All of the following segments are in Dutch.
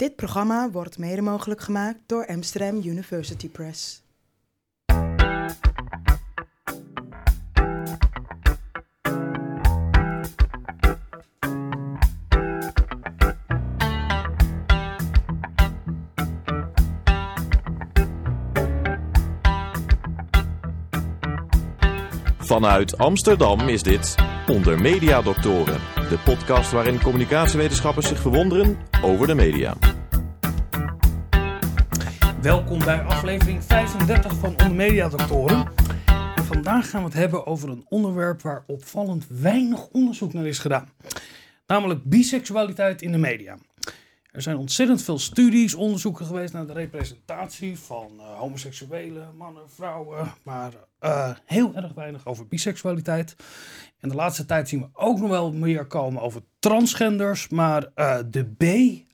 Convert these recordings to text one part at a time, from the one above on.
Dit programma wordt mede mogelijk gemaakt door Amsterdam University Press. Vanuit Amsterdam is dit Onder Media Doctoren, de podcast waarin communicatiewetenschappers zich verwonderen over de media. Welkom bij aflevering 35 van Onder Media Doctoren. En vandaag gaan we het hebben over een onderwerp waar opvallend weinig onderzoek naar is gedaan. Namelijk biseksualiteit in de media. Er zijn ontzettend veel studies, onderzoeken geweest naar de representatie van uh, homoseksuele mannen, vrouwen, maar uh, heel erg weinig over biseksualiteit. En de laatste tijd zien we ook nog wel meer komen over transgenders, maar uh, de B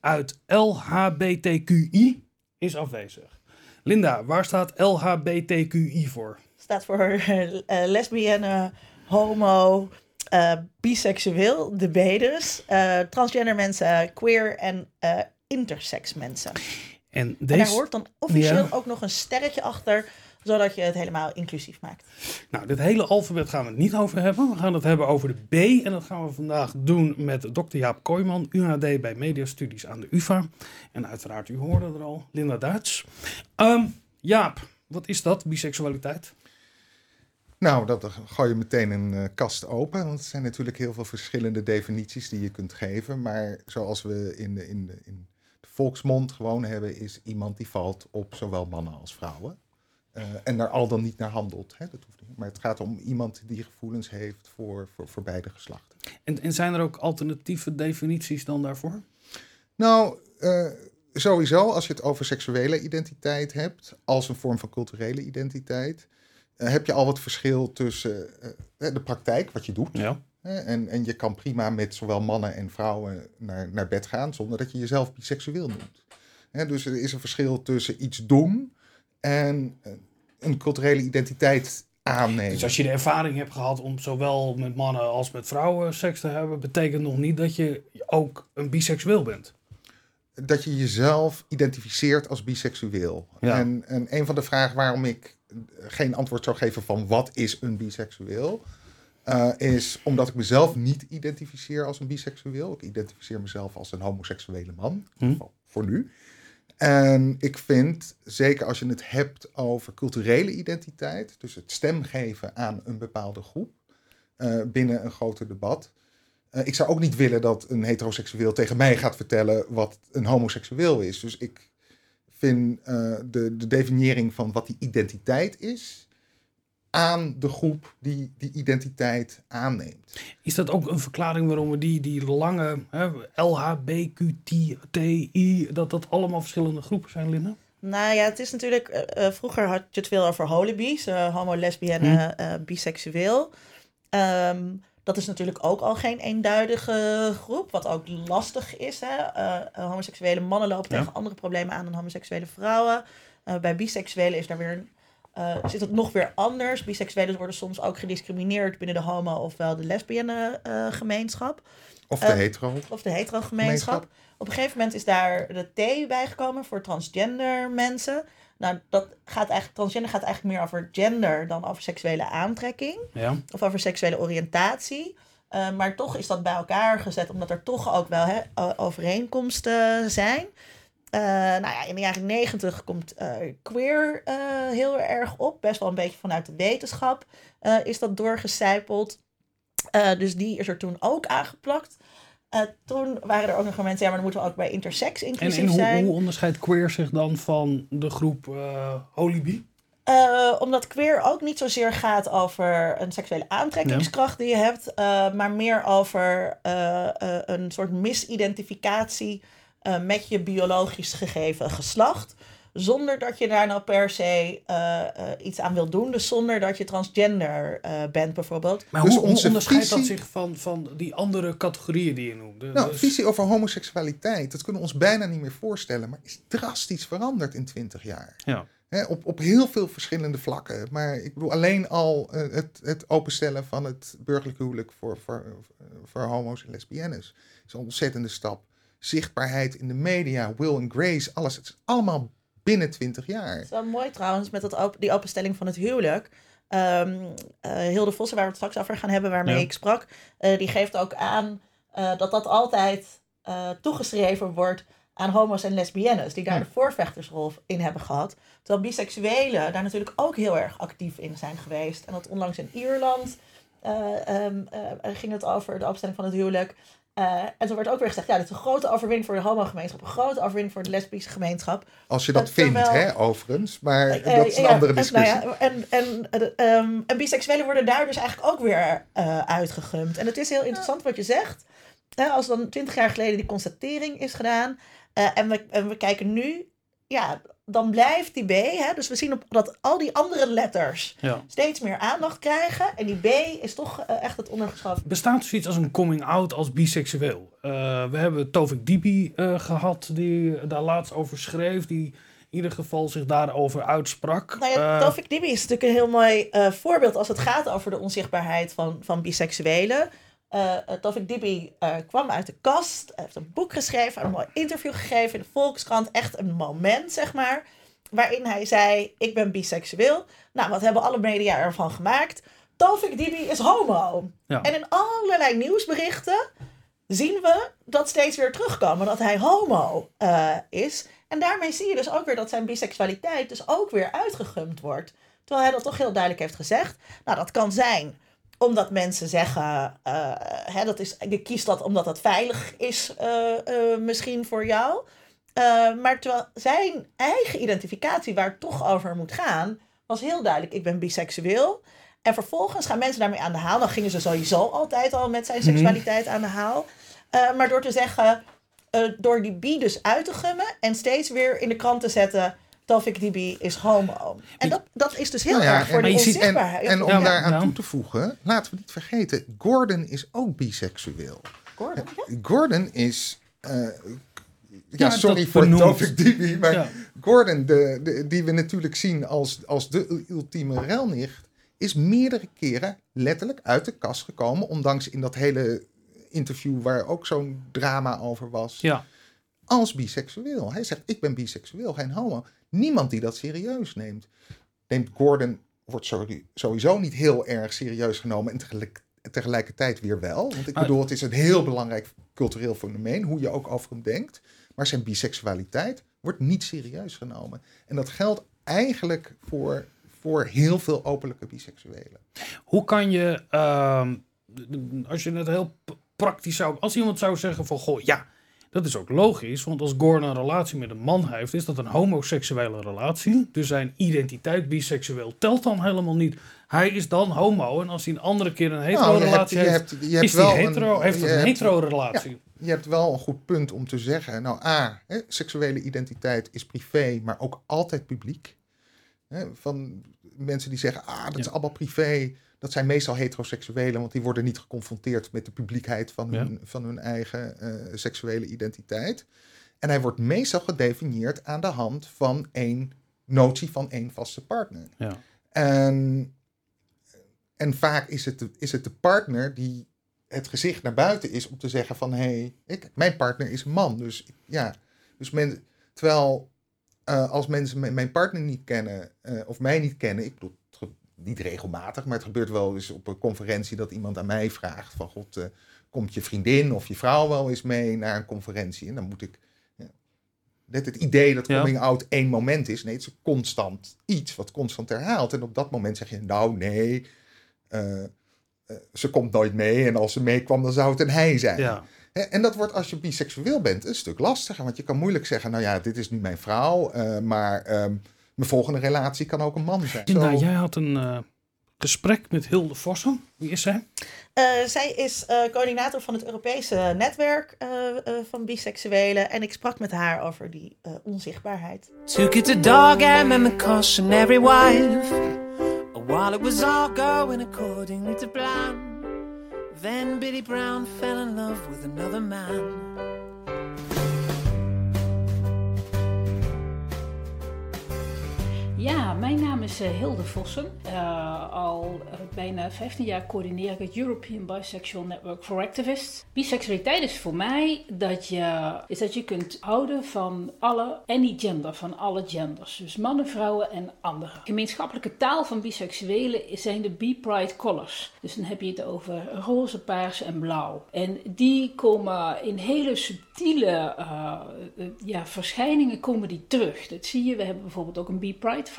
uit LHBTQI is afwezig. Linda, waar staat LHBTQI voor? Staat voor lesbienne, homo, uh, biseksueel, de B uh, transgender mensen, queer en uh, intersex mensen. En, deze... en daar hoort dan officieel ja. ook nog een sterretje achter, zodat je het helemaal inclusief maakt. Nou, dit hele alfabet gaan we het niet over hebben. We gaan het hebben over de B en dat gaan we vandaag doen met Dr. Jaap Kooijman, UHD bij Mediastudies aan de UvA. En uiteraard, u hoorde er al, Linda Duits. Um, Jaap, wat is dat, biseksualiteit? Nou, dat gooi je meteen een uh, kast open. Want er zijn natuurlijk heel veel verschillende definities die je kunt geven. Maar zoals we in de, in de, in de volksmond gewoon hebben, is iemand die valt op zowel mannen als vrouwen. Uh, en daar al dan niet naar handelt. Hè? Dat hoeft niet. Maar het gaat om iemand die gevoelens heeft voor, voor, voor beide geslachten. En, en zijn er ook alternatieve definities dan daarvoor? Nou, uh, sowieso als je het over seksuele identiteit hebt, als een vorm van culturele identiteit. Uh, heb je al wat verschil tussen uh, de praktijk, wat je doet. Ja. En, en je kan prima met zowel mannen en vrouwen naar, naar bed gaan zonder dat je jezelf biseksueel noemt. dus er is een verschil tussen iets doen en een culturele identiteit aannemen. Dus als je de ervaring hebt gehad om zowel met mannen als met vrouwen seks te hebben, betekent nog niet dat je ook een biseksueel bent. Dat je jezelf identificeert als biseksueel. Ja. En, en een van de vragen waarom ik geen antwoord zou geven van wat is een biseksueel, uh, is omdat ik mezelf niet identificeer als een biseksueel. Ik identificeer mezelf als een homoseksuele man, hm. voor nu. En ik vind, zeker als je het hebt over culturele identiteit, dus het stem geven aan een bepaalde groep uh, binnen een groter debat. Uh, ik zou ook niet willen dat een heteroseksueel tegen mij gaat vertellen wat een homoseksueel is. Dus ik vind uh, de, de definiëring van wat die identiteit is aan de groep die die identiteit aanneemt. Is dat ook een verklaring waarom we die, die lange hè, LHBQTI, dat dat allemaal verschillende groepen zijn, Linda? Nou ja, het is natuurlijk, uh, vroeger had je het veel over holibies, uh, homo, lesbienne, hm. biseksueel. Um, dat is natuurlijk ook al geen eenduidige groep, wat ook lastig is. Hè? Uh, homoseksuele mannen lopen Ja. tegen andere problemen aan dan homoseksuele vrouwen. Uh, bij biseksuelen is daar weer een, uh, zit het nog weer anders. Biseksuelen worden soms ook gediscrimineerd binnen de homo- ofwel de lesbienne gemeenschap. Of de hetero. Of de hetero gemeenschap. Op een gegeven moment is daar de T bijgekomen voor transgender mensen. Nou, dat gaat eigenlijk, transgender gaat eigenlijk meer over gender dan over seksuele aantrekking. Ja. Of over seksuele oriëntatie. Uh, maar toch is dat bij elkaar gezet, omdat er toch ook wel hè, overeenkomsten zijn. Uh, nou ja, in de jaren negentig komt uh, queer heel erg op. Best wel een beetje vanuit de wetenschap is dat doorgecijpeld. dus die is er toen ook aangeplakt. Toen waren er ook nog mensen, ja, maar dan moeten we ook bij intersex inclusief en, en hoe, zijn. hoe onderscheidt queer zich dan van de groep Holibi? Uh, omdat queer ook niet zozeer gaat over een seksuele aantrekkingskracht die je hebt, uh, maar meer over uh, een soort misidentificatie met je biologisch gegeven geslacht. Zonder dat je daar nou per se iets aan wil doen. Dus zonder dat je transgender bent bijvoorbeeld. Maar dus hoe, hoe onderscheidt visie... dat zich van, van die andere categorieën die je noemde? Nou, dus... visie over homoseksualiteit, dat kunnen we ons bijna niet meer voorstellen. Maar is drastisch veranderd in 20 jaar. Ja. He, op, op heel veel verschillende vlakken. Maar ik bedoel, alleen al uh, het, het openstellen van het burgerlijk huwelijk voor, voor, voor homo's en lesbiennes is een ontzettende stap. Zichtbaarheid in de media, Will and Grace, alles. Het is allemaal binnen 20 jaar. Het is wel mooi trouwens met dat op, die openstelling van het huwelijk. Ehm eh, Hilde Vossen, waar we het straks over gaan hebben, waarmee Ja. ik sprak, eh, die geeft ook aan eh, dat dat altijd eh, toegeschreven wordt aan homo's en lesbiennes, die daar Ja. de voorvechtersrol in hebben gehad. Terwijl biseksuelen daar natuurlijk ook heel erg actief in zijn geweest. En dat onlangs in Ierland eh, ehm, eh, ging het over de openstelling van het huwelijk. Eh, en toen werd ook weer gezegd, ja, dit is een grote overwinning voor de homo-gemeenschap, een grote overwinning voor de lesbische gemeenschap. Als je dat Eh, vindt, hè, overigens. Maar Eh, dat is een ja, andere en- discussie. nou ja, en, en, eh, ehm, en biseksuelen worden daar dus eigenlijk ook weer eh uitgegumd. En het is heel interessant wat je zegt. Hè, als dan twintig jaar geleden die constatering is gedaan. eh, en, we, en we kijken nu, ja, dan blijft die B. Hè, dus we zien op, dat al die andere letters Ja. steeds meer aandacht krijgen. En die B is toch eh, echt het ondergeschoven. Bestaat er zoiets als een coming out als biseksueel? Eh, we hebben Tovik Dibi eh, gehad, die daar laatst over schreef, die in ieder geval zich daarover uitsprak. Nou ja, Tofik Dibi is natuurlijk een heel mooi eh, voorbeeld als het gaat over de onzichtbaarheid van, van biseksuelen. Uh, Tofik Dibi eh, kwam uit de kast, hij heeft een boek geschreven, een mooi interview gegeven in de Volkskrant. Echt een moment, zeg maar, waarin hij zei, ik ben biseksueel. Nou, wat hebben alle media ervan gemaakt? Tofik Dibi is homo. Ja. En in allerlei nieuwsberichten zien we dat steeds weer terugkomen, dat hij homo is. En daarmee zie je dus ook weer dat zijn biseksualiteit dus ook weer uitgegumd wordt. Terwijl hij dat toch heel duidelijk heeft gezegd. Nou, dat kan zijn omdat mensen zeggen, eh, hè, dat is, je kiest dat omdat het veilig is eh, eh, misschien voor jou. Maar terwijl zijn eigen identificatie, waar het toch over moet gaan, was heel duidelijk, ik ben biseksueel. En vervolgens gaan mensen daarmee aan de haal. Dan gingen ze sowieso altijd al met zijn seksualiteit aan de haal. Uh, maar door te zeggen, uh, door die bi dus uit te gummen en steeds weer in de krant te zetten, Tofik Dibi is homo. En dat, dat is dus heel Nou ja, erg voor je ziet- En, onzichtbaarheid. en om Ja, daaraan ja. toe te voegen, laten we niet vergeten, Gordon is ook biseksueel. Gordon, ja? Gordon is. eh, ja, Ja, sorry voor. Tovik Dibi, maar Ja. Gordon, de, de, die we natuurlijk zien als, als de ultieme relnicht, is meerdere keren letterlijk uit de kast gekomen, ondanks in dat hele interview waar ook zo'n drama over was, ja. Als biseksueel. Hij zegt, ik ben biseksueel, geen homo. Niemand die dat serieus neemt. Neemt Gordon, wordt sowieso niet heel erg serieus genomen en tegelijk, tegelijkertijd weer wel. Want ik bedoel, het is een heel belangrijk cultureel fenomeen, hoe je ook over hem denkt. Maar zijn biseksualiteit wordt niet serieus genomen. En dat geldt eigenlijk voor, voor heel veel openlijke biseksuelen. Hoe kan je, ehm, als je het heel praktisch zou, als iemand zou zeggen van, goh, ja, dat is ook logisch, want als Gordon een relatie met een man heeft, is dat een homoseksuele relatie. Dus zijn identiteit biseksueel telt dan helemaal niet. Hij is dan homo en als hij een andere keer een hetero Nou, je hebt, relatie je heeft, je is hij hetero, een, heeft een hebt- hetero relatie. je hebt wel een goed punt om te zeggen. Nou, A, hè, seksuele identiteit is privé, maar ook altijd publiek. Hè, van mensen die zeggen, ah, dat is allemaal privé. Dat zijn meestal heteroseksuelen, want die worden niet geconfronteerd met de publiekheid van Ja. hun, van hun eigen eh, seksuele identiteit. En hij wordt meestal gedefinieerd aan de hand van één notie van één vaste partner. Ja. En, en vaak is het, de, is het de partner die het gezicht naar buiten is om te zeggen van hé, hey, ik, mijn partner is een man. Dus ja, dus men, terwijl eh, als mensen mijn partner niet kennen eh, of mij niet kennen, ik bedoel niet regelmatig, maar het gebeurt wel eens op een conferentie dat iemand aan mij vraagt van god, eh, komt je vriendin of je vrouw wel eens mee naar een conferentie? En dan moet ik ja, net het idee dat Ja. coming out één moment is. Nee, het is constant iets wat constant herhaalt. En op dat moment zeg je, nou nee, eh, eh, ze komt nooit mee. En als ze meekwam, dan zou het een hij zijn. Ja. Hè, En dat wordt als je biseksueel bent een stuk lastiger. Want je kan moeilijk zeggen, nou ja, dit is nu mijn vrouw. maar ehm, mijn volgende relatie kan ook een man zijn. Zo- jij had een eh, gesprek met Hilde Vossen. Wie is zij? Eh, zij is eh, coördinator van het Europese netwerk van biseksuelen. En ik sprak met haar over die eh, onzichtbaarheid. Took it to dog and the cautionary wife. While it was all going according to plan, then Billy Brown fell in love with another man. Ja, mijn naam is eh, Hilde Vossen. Uh, al uh, bijna 15 jaar coördineer ik het European Bisexual Network for Activists. Biseksualiteit is voor mij dat je, is dat je kunt houden van alle, any gender, van alle genders. Dus mannen, vrouwen en anderen. Gemeenschappelijke taal van biseksuelen zijn de B-Pride colors. Dus dan heb je het over roze, paars en blauw. En die komen in hele subtiele ja, verschijningen komen die terug. Dat zie je. We hebben bijvoorbeeld ook een B-Pride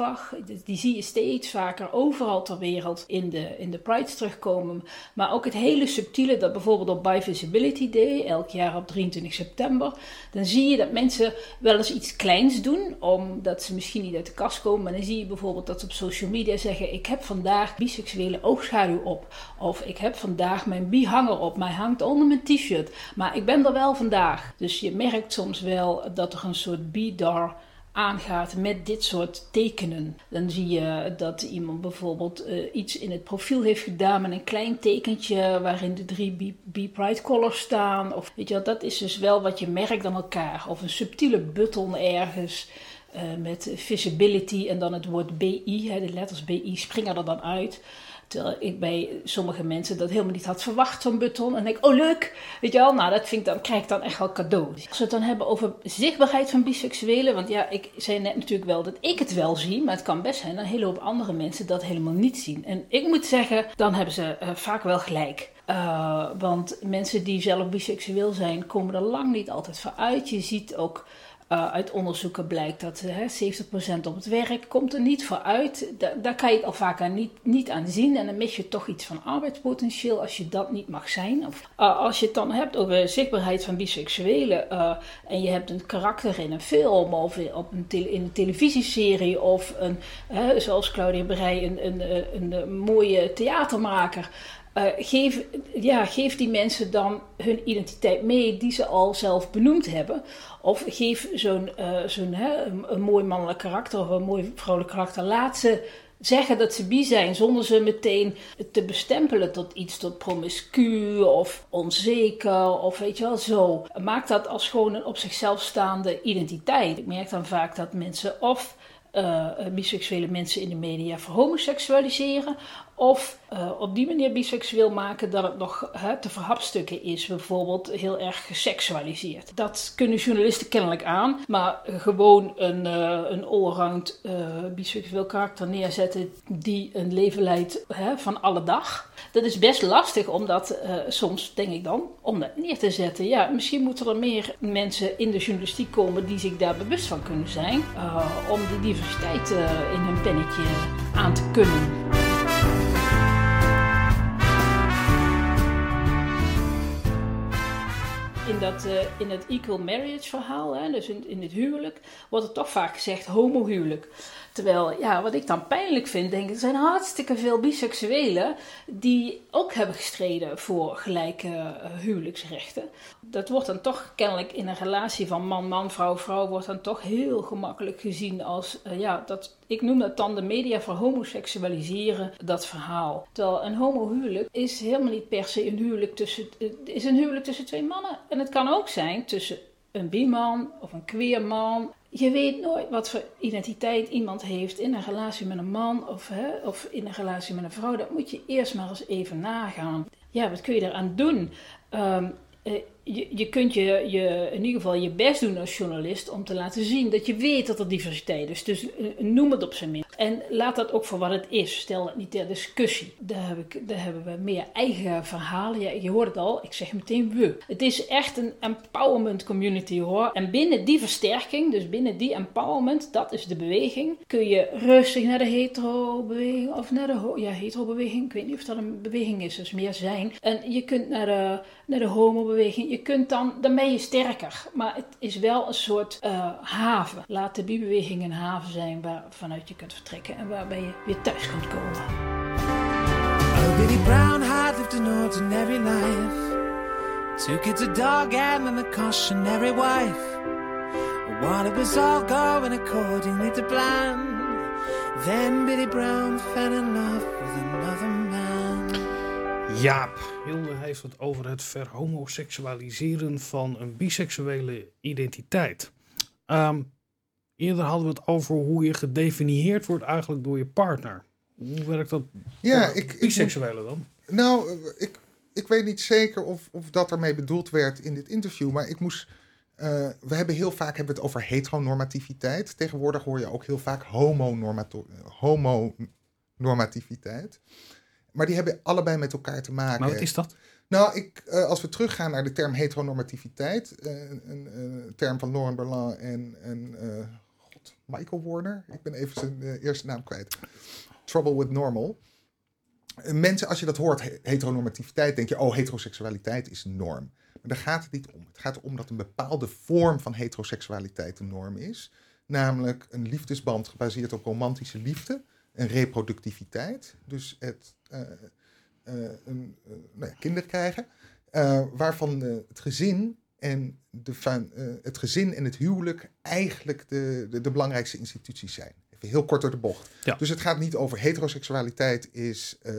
Die zie je steeds vaker overal ter wereld in de, in de Prides terugkomen. Maar ook het hele subtiele, dat bijvoorbeeld op Bi Visibility Day, elk jaar op 23 september, dan zie je dat mensen wel eens iets kleins doen, omdat ze misschien niet uit de kast komen. Maar dan zie je bijvoorbeeld dat ze op social media zeggen: Ik heb vandaag biseksuele oogschaduw op. Of ik heb vandaag mijn bi-hanger op. Hij hangt onder mijn t-shirt. Maar ik ben er wel vandaag. Dus je merkt soms wel dat er een soort bi-dar aangaat met dit soort tekenen. Dan zie je dat iemand bijvoorbeeld uh, iets in het profiel heeft gedaan met een klein tekentje waarin de drie B-Pride colors staan. Of weet je wel, dat is dus wel wat je merkt aan elkaar. Of een subtiele button ergens. Uh, met visibility en dan het woord BI, hè, de letters BI springen er dan uit. Terwijl ik bij sommige mensen dat helemaal niet had verwacht, zo'n button. En denk ik, oh leuk, weet je wel, nou dat vind ik dan, krijg ik dan echt wel cadeau. Als we het dan hebben over zichtbaarheid van biseksuelen, want ja, ik zei net natuurlijk wel dat ik het wel zie, maar het kan best zijn dat een hele hoop andere mensen dat helemaal niet zien. En ik moet zeggen, dan hebben ze uh, vaak wel gelijk. Uh, want mensen die zelf biseksueel zijn, komen er lang niet altijd voor uit. Je ziet ook uh, uit onderzoeken blijkt dat uh, 70% op het werk komt er niet voor uit. Da daar kan je het al vaak niet, niet aan zien. En dan mis je toch iets van arbeidspotentieel als je dat niet mag zijn. Of uh, als je het dan hebt over zichtbaarheid van biseksuelen. en je hebt een karakter in een film of op een in een televisieserie. Of een, zoals Claudia een, een, een, een mooie theatermaker. Uh, geef, ja, geef die mensen dan hun identiteit mee die ze al zelf benoemd hebben. Of geef zo'n uh, zo'n mooi mannelijk karakter of een mooi vrouwelijk karakter. Laat ze zeggen dat ze bi zijn zonder ze meteen te bestempelen tot iets tot promiscu of onzeker of weet je wel zo. Maak dat als gewoon een op zichzelf staande identiteit. Ik merk dan vaak dat mensen of uh, biseksuele mensen in de media verhomoseksualiseren. Of uh, op die manier biseksueel maken dat het nog te verhapstukken is. Bijvoorbeeld heel erg geseksualiseerd. Dat kunnen journalisten kennelijk aan. Maar gewoon een, uh, een biseksueel karakter neerzetten die een leven leidt van alle dag. Dat is best lastig om dat soms, denk ik dan, om dat neer te zetten. Ja, misschien moeten er meer mensen in de journalistiek komen die zich daar bewust van kunnen zijn. om die diversiteit in hun pennetje aan te kunnen. in, dat, in het equal marriage verhaal, hè, dus in, het huwelijk, wordt er toch vaak gezegd homohuwelijk. Terwijl, ja, wat ik dan pijnlijk vind, denk ik, er zijn hartstikke veel biseksuelen die ook hebben gestreden voor gelijke uh, huwelijksrechten. Dat wordt dan toch kennelijk in een relatie van man-man, vrouw-vrouw, wordt dan toch heel gemakkelijk gezien als, uh, ja, dat, ik noem dat dan de media verhomoseksualiseren, dat verhaal. Terwijl een homohuwelijk is helemaal niet per se een huwelijk tussen, is een huwelijk tussen twee mannen. En het kan ook zijn tussen een biman of een queer man je weet nooit wat voor identiteit iemand heeft in een relatie met een man of, hè, of in een relatie met een vrouw. Dat moet je eerst maar eens even nagaan. Ja, wat kun je eraan doen? Um, je, je kunt je, je in ieder geval je best doen als journalist om te laten zien dat je weet dat er diversiteit is. Dus eh, noem het op zijn minst. En laat dat ook voor wat het is. Stel het niet ter discussie. Daar, heb ik, daar hebben we meer eigen verhalen. Je hoort het al, ik zeg meteen we. Het is echt een empowerment community hoor. En binnen die versterking, dus binnen die empowerment, dat is de beweging, kun je rustig naar de hetero-beweging of naar de ja, hetero-beweging. Ik weet niet of dat een beweging is, dus meer zijn. En je kunt naar de, naar de homo-beweging je kunt dan, dan ben je sterker. Maar het is wel een soort uh, haven. Laat de bibeweging een haven zijn waar, vanuit je kunt vertrekken en waarbij je weer thuis kunt komen. Oh, Billy Brown had lived an ordinary life. Two kids, a dog, and then a cautionary wife. While it was all going accordingly to plan, then Billy Brown fell in love with another man. Jaap, Hilde heeft het over het verhomoseksualiseren van een biseksuele identiteit. Um, Eerder hadden we het over hoe je gedefinieerd wordt eigenlijk door je partner. Hoe werkt dat Ja, ik, biseksuelen dan? Nou, eh, ik, ik weet niet zeker of, of dat ermee bedoeld werd in dit interview, maar ik moest. eh, we hebben heel vaak hebben het over heteronormativiteit. Tegenwoordig hoor je ook heel vaak homonormativiteit. Maar die hebben allebei met elkaar te maken. Maar wat is dat? Nou, ik, eh, als we teruggaan naar de term heteronormativiteit, een, term van Laurent Berlin en, en Michael Warner, ik ben even zijn eh, eerste naam kwijt. Trouble with Normal. Eh, mensen, als je dat hoort, he- heteronormativiteit, denk je, oh, heteroseksualiteit is norm. Maar daar gaat het niet om. Het gaat erom dat een bepaalde vorm van heteroseksualiteit een norm is. Namelijk een liefdesband gebaseerd op romantische liefde en reproductiviteit. Dus het eh, een, nou ja, kinderen krijgen. waarvan het gezin en de, eh, het gezin en het huwelijk eigenlijk de, de, de belangrijkste instituties zijn. Even heel kort door de bocht. Ja. Dus het gaat niet over heteroseksualiteit is eh,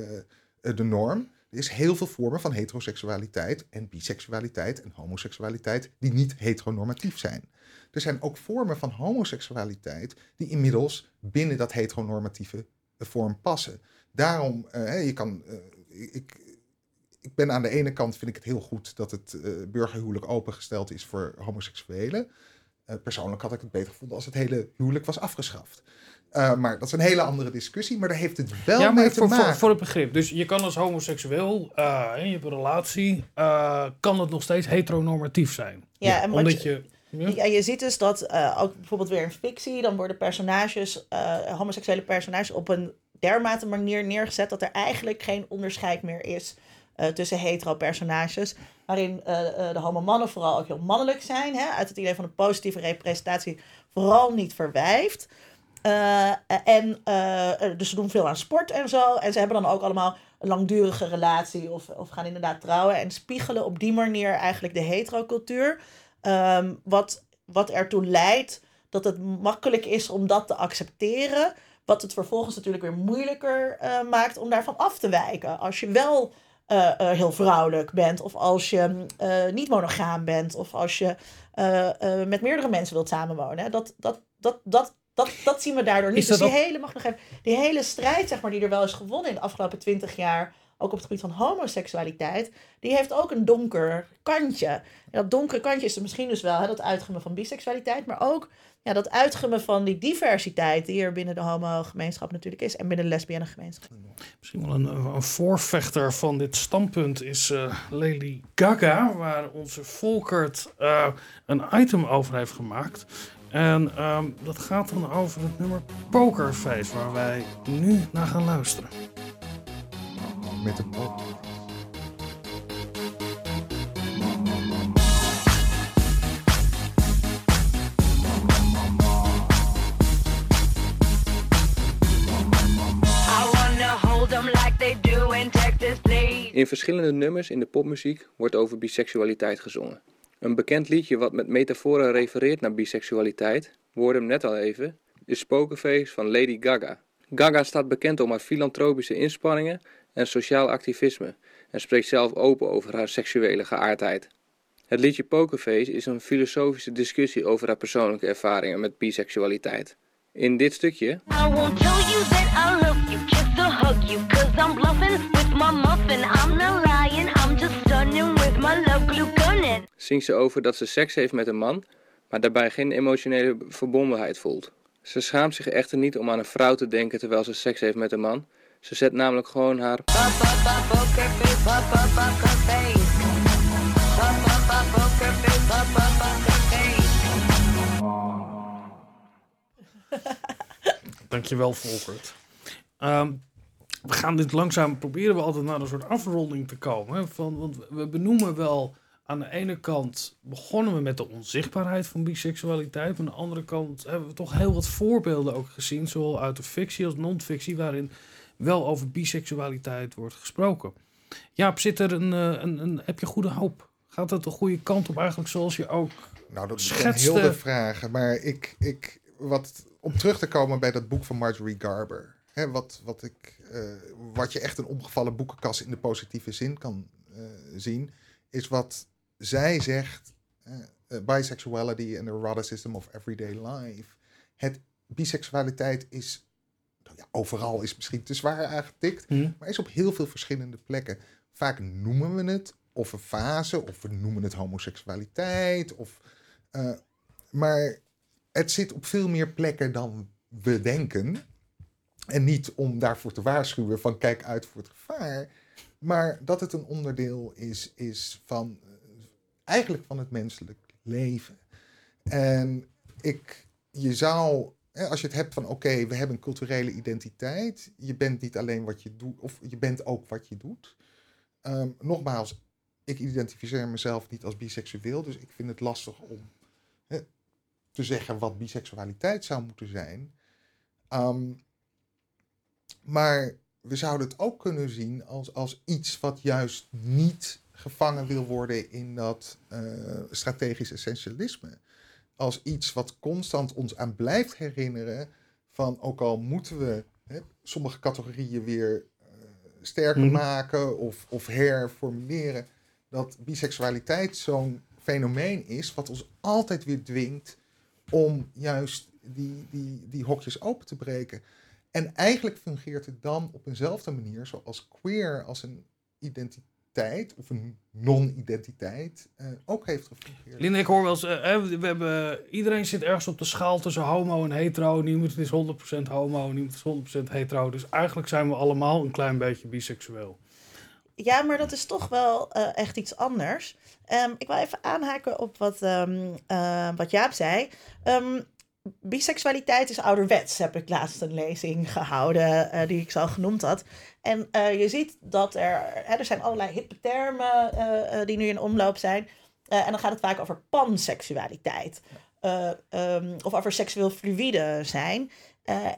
de norm. Er is heel veel vormen van heteroseksualiteit en biseksualiteit en homoseksualiteit die niet heteronormatief zijn. Er zijn ook vormen van homoseksualiteit die inmiddels binnen dat heteronormatieve eh, vorm passen. Daarom, je kan, ik, ik ben aan de ene kant vind ik het heel goed dat het eh, burgerhuwelijk opengesteld is voor homoseksuelen. Eh, persoonlijk had ik het beter gevonden als het hele huwelijk was afgeschaft. Eh, maar dat is een hele andere discussie, maar daar heeft het wel ja, mee maar te voor, maken. voor, voor het begrip. Dus je kan als homoseksueel, eh, en je hebt een relatie, eh, kan het nog steeds heteronormatief zijn. Ja, en Omdat je- je... ja? Ja, je ziet dus dat eh, ook bijvoorbeeld weer in fictie, dan worden personages, eh, homoseksuele personages, op een dermate manier neergezet dat er eigenlijk geen onderscheid meer is eh, tussen hetero-personages. Waarin eh, eh, de homo-mannen vooral ook heel mannelijk zijn, hè, uit het idee van een positieve representatie, vooral niet verwijft. En dus ze doen veel aan sport en zo. En ze hebben dan ook allemaal een langdurige relatie of, of gaan inderdaad trouwen. En spiegelen op die manier eigenlijk de heterocultuur. Ehm, wat, wat ertoe leidt dat het makkelijk is om dat te accepteren. Wat het vervolgens natuurlijk weer moeilijker maakt om daarvan af te wijken. Als je wel eh, eh, heel vrouwelijk bent, of als je eh, niet monogaam bent, of als je met meerdere mensen wilt samenwonen. Dat, dat, dat, dat, dat, dat zien we daardoor niet. Dus die ook- hele, mag nog even, die hele strijd zeg maar, die er wel is gewonnen in de afgelopen twintig jaar, ook op het gebied van homoseksualiteit, die heeft ook een donker kantje. En dat donkere kantje is er misschien dus wel hè, dat uitgummen van biseksualiteit, maar ook ja, dat uitgummen van die diversiteit die er binnen de homo-gemeenschap natuurlijk is en binnen de lesbienne gemeenschap. Misschien wel een, een voorvechter van dit standpunt is eh, Lady Gaga, waar onze Volkert eh, een item over heeft gemaakt. En ehm, dat gaat dan over het nummer Pokerface, waar wij nu naar gaan luisteren. Met een In verschillende nummers in de popmuziek wordt over biseksualiteit gezongen. Een bekend liedje wat met metaforen refereert naar biseksualiteit, we hem net al even, is Pokerface van Lady Gaga. Gaga staat bekend om haar filantropische inspanningen en sociaal activisme en spreekt zelf open over haar seksuele geaardheid. Het liedje Pokerface is een filosofische discussie over haar persoonlijke ervaringen met biseksualiteit. In dit stukje muffin. I'm not lying, I'm just stunning with my love glue gunning. zingt ze over dat ze seks heeft met een man, maar daarbij geen emotionele verbondenheid voelt. Ze schaamt zich echter niet om aan een vrouw te denken terwijl ze seks heeft met een man. Ze zet namelijk gewoon haar. Dankjewel, Volkert. Ehm, we gaan dit langzaam proberen we altijd naar een soort afronding te komen. Van, want we benoemen wel aan de ene kant begonnen we met de onzichtbaarheid van biseksualiteit. Aan de andere kant hebben we toch heel wat voorbeelden ook gezien, zowel uit de fictie als non-fictie, waarin wel over biseksualiteit wordt gesproken. Jaap, zit er een, eh, een, een, heb je goede hoop? Gaat het de goede kant op eigenlijk zoals je ook Nou, dat zijn Schetste- heel de vragen. Maar ik, ik, wat, om terug te komen bij dat boek van Marjorie Garber. Hè, wat, wat, ik, eh, wat je echt een omgevallen boekenkast in de positieve zin kan eh, zien, is wat zij zegt: eh, bisexuality and the eroticism of everyday life het biseksualiteit is, nou ja, overal is misschien te zwaar aangetikt, Hm. maar is op heel veel verschillende plekken. Vaak noemen we het of een fase, of we noemen het homoseksualiteit, of, maar het zit op veel meer plekken dan we denken. En niet om daarvoor te waarschuwen van kijk uit voor het gevaar, maar dat het een onderdeel is, is van eh, eigenlijk van het menselijk leven. En ik, je zou, als je het hebt van oké, we hebben een culturele identiteit. Je bent niet alleen wat je doet, of je bent ook wat je doet. Ehm, nogmaals, ik identificeer mezelf niet als biseksueel, dus ik vind het lastig om te zeggen wat biseksualiteit zou moeten zijn. Ehm, maar we zouden het ook kunnen zien als, als iets wat juist niet gevangen wil worden in dat eh, strategisch essentialisme. Als iets wat constant ons aan blijft herinneren van ook al moeten we hè, sommige categorieën weer eh, sterker Mhm. maken of, of herformuleren, dat biseksualiteit zo'n fenomeen is wat ons altijd weer dwingt om juist die, die, die hokjes open te breken. En eigenlijk fungeert het dan op eenzelfde manier zoals queer als een identiteit of een non-identiteit eh, ook heeft gefungeerd. Linda, ik hoor wel eens, eh, hè, we hebben, iedereen zit ergens op de schaal tussen homo en hetero. Niemand is 100% homo, niemand is 100% hetero. Dus eigenlijk zijn we allemaal een klein beetje biseksueel. Ja, maar dat is toch wel eh, echt iets anders. Ehm, ik wil even aanhaken op wat, ehm, eh, wat Jaap zei. Ehm, biseksualiteit is ouderwets, heb ik laatst een lezing gehouden eh, die ik zo genoemd had. En eh, je ziet dat er, hè, er zijn allerlei hippe termen eh, die nu in omloop zijn. En dan gaat het vaak over panseksualiteit. Eh, ehm, of over seksueel fluïde zijn.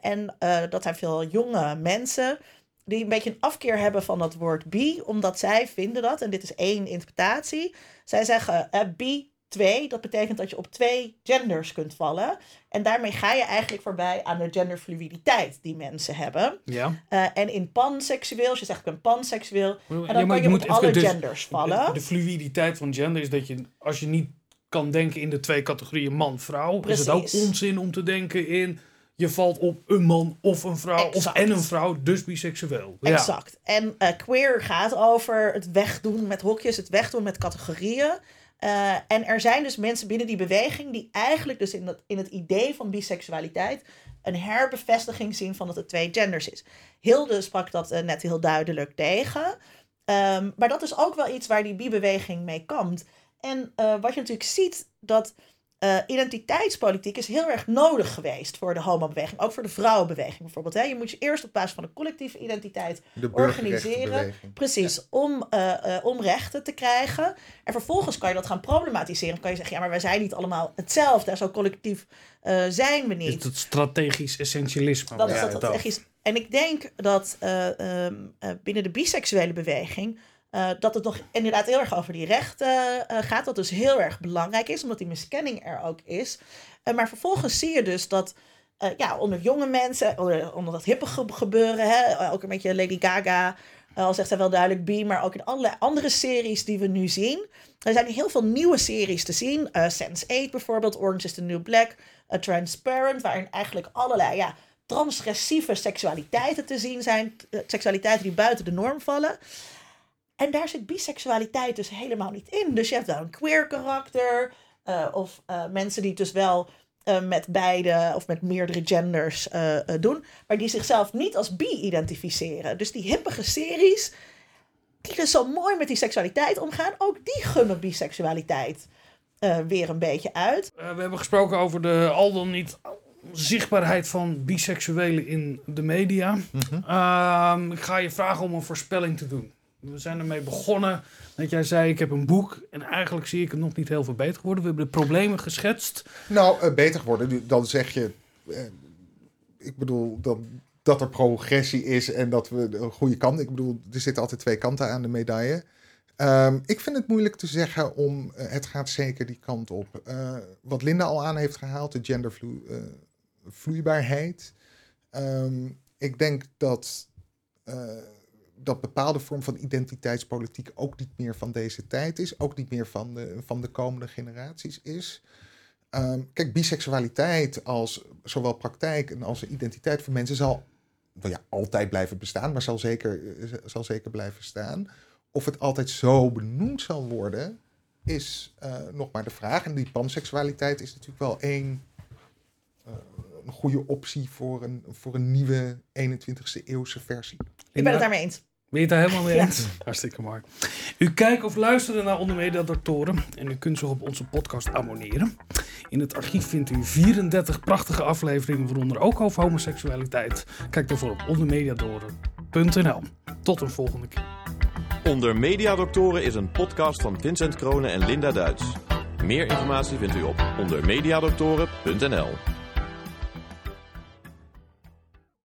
En dat zijn veel jonge mensen die een beetje een afkeer hebben van dat woord bi, omdat zij vinden dat, en dit is één interpretatie, zij zeggen bi 2, dat betekent dat je op twee genders kunt vallen. En daarmee ga je eigenlijk voorbij aan de genderfluiditeit die mensen hebben. Ja. Eh, en in panseksueel, als je zegt ik ben panseksueel, en dan Ja, kan je je moet op alle dus- genders vallen. De, de fluiditeit van gender is dat je, als je niet kan denken in de twee categorieën man-vrouw, is het ook onzin om te denken in je valt op een man of een vrouw of en een vrouw, dus biseksueel. Ja. Exact. En eh, queer gaat over het wegdoen met hokjes, het wegdoen met categorieën. Eh, en er zijn dus mensen binnen die beweging die eigenlijk dus in, dat, in het idee van biseksualiteit een herbevestiging zien van dat het twee genders is. Hilde sprak dat eh, net heel duidelijk tegen. Ehm, maar dat is ook wel iets waar die bi-beweging mee kampt. En eh, wat je natuurlijk ziet, dat eh, identiteitspolitiek is heel erg nodig geweest voor de homobeweging. Ook voor de vrouwenbeweging bijvoorbeeld. Hè. Je moet je eerst op basis van een collectieve identiteit De organiseren. Precies, om, eh, eh, om rechten te krijgen. En vervolgens kan je dat gaan problematiseren. kan je zeggen, ja, maar wij zijn niet allemaal hetzelfde. Zo collectief eh, zijn we Is niet. het strategisch essentialisme. Dat is dat dat. En ik denk dat eh, ehm, eh, binnen de biseksuele beweging. Eh, dat het nog inderdaad heel erg over die rechten eh, gaat. Wat dus heel erg belangrijk is, omdat die miskenning er ook is. Eh, maar vervolgens zie je dus dat ja, onder jonge mensen, onder, onder dat hippe ge- gebeuren, hè, ook een beetje Lady Gaga, al zegt hij wel duidelijk bi, maar ook in allerlei andere series die we nu zien. Er zijn heel veel nieuwe series te zien. eh Sense8 bijvoorbeeld, Orange is the New Black, Transparent, waarin eigenlijk allerlei ja, transgressieve seksualiteiten te zien zijn. seksualiteiten die buiten de norm vallen. En daar zit biseksualiteit dus helemaal niet in. Dus je hebt wel een queer karakter. eh, of eh, mensen die het dus wel eh, met beide of met meerdere genders eh, eh, doen. Maar die zichzelf niet als bi identificeren. Dus die hippige series, die dus zo mooi met die seksualiteit omgaan. Ook die gunnen biseksualiteit eh, weer een beetje uit. Eh, we hebben gesproken over de al dan niet zichtbaarheid van biseksuelen in de media. Ehm, ik ga je vragen om een voorspelling te doen. We zijn ermee begonnen dat jij zei, ik heb een boek en eigenlijk zie ik het nog niet heel veel beter geworden. We hebben de problemen geschetst. Nou, eh, beter geworden. Dan zeg je, eh, ik bedoel, dat, dat er progressie is en dat we de goede kant. Ik bedoel, er zitten altijd twee kanten aan de medaille. Ehm, ik vind het moeilijk te zeggen om, eh, het gaat zeker die kant op. Wat Linda al aan heeft gehaald, de gendervloeibaarheid. Ehm, ik denk dat, dat bepaalde vorm van identiteitspolitiek ook niet meer van deze tijd is. Ook niet meer van de, van de komende generaties is. Ehm, kijk, biseksualiteit als zowel praktijk en als identiteit voor mensen zal ja, altijd blijven bestaan, maar zal zeker, eh, zal zeker blijven staan. Of het altijd zo benoemd zal worden, is eh, nog maar de vraag. En die panseksualiteit is natuurlijk wel één eh, een goede optie voor een, voor een nieuwe 21ste eeuwse versie. Ik ben het daarmee eens. Ben je het daar helemaal mee Ja. eens? Hartstikke mooi. U kijkt of luistert naar Onder Media en u kunt zich op onze podcast abonneren. In het archief vindt u 34 prachtige afleveringen, waaronder ook over homoseksualiteit. Kijk daarvoor op ondermediadoren.nl. Tot een volgende keer. Onder Mediadoktoren is een podcast van Vincent Kronen en Linda Duits. Meer informatie vindt u op ondermediadoktoren.nl.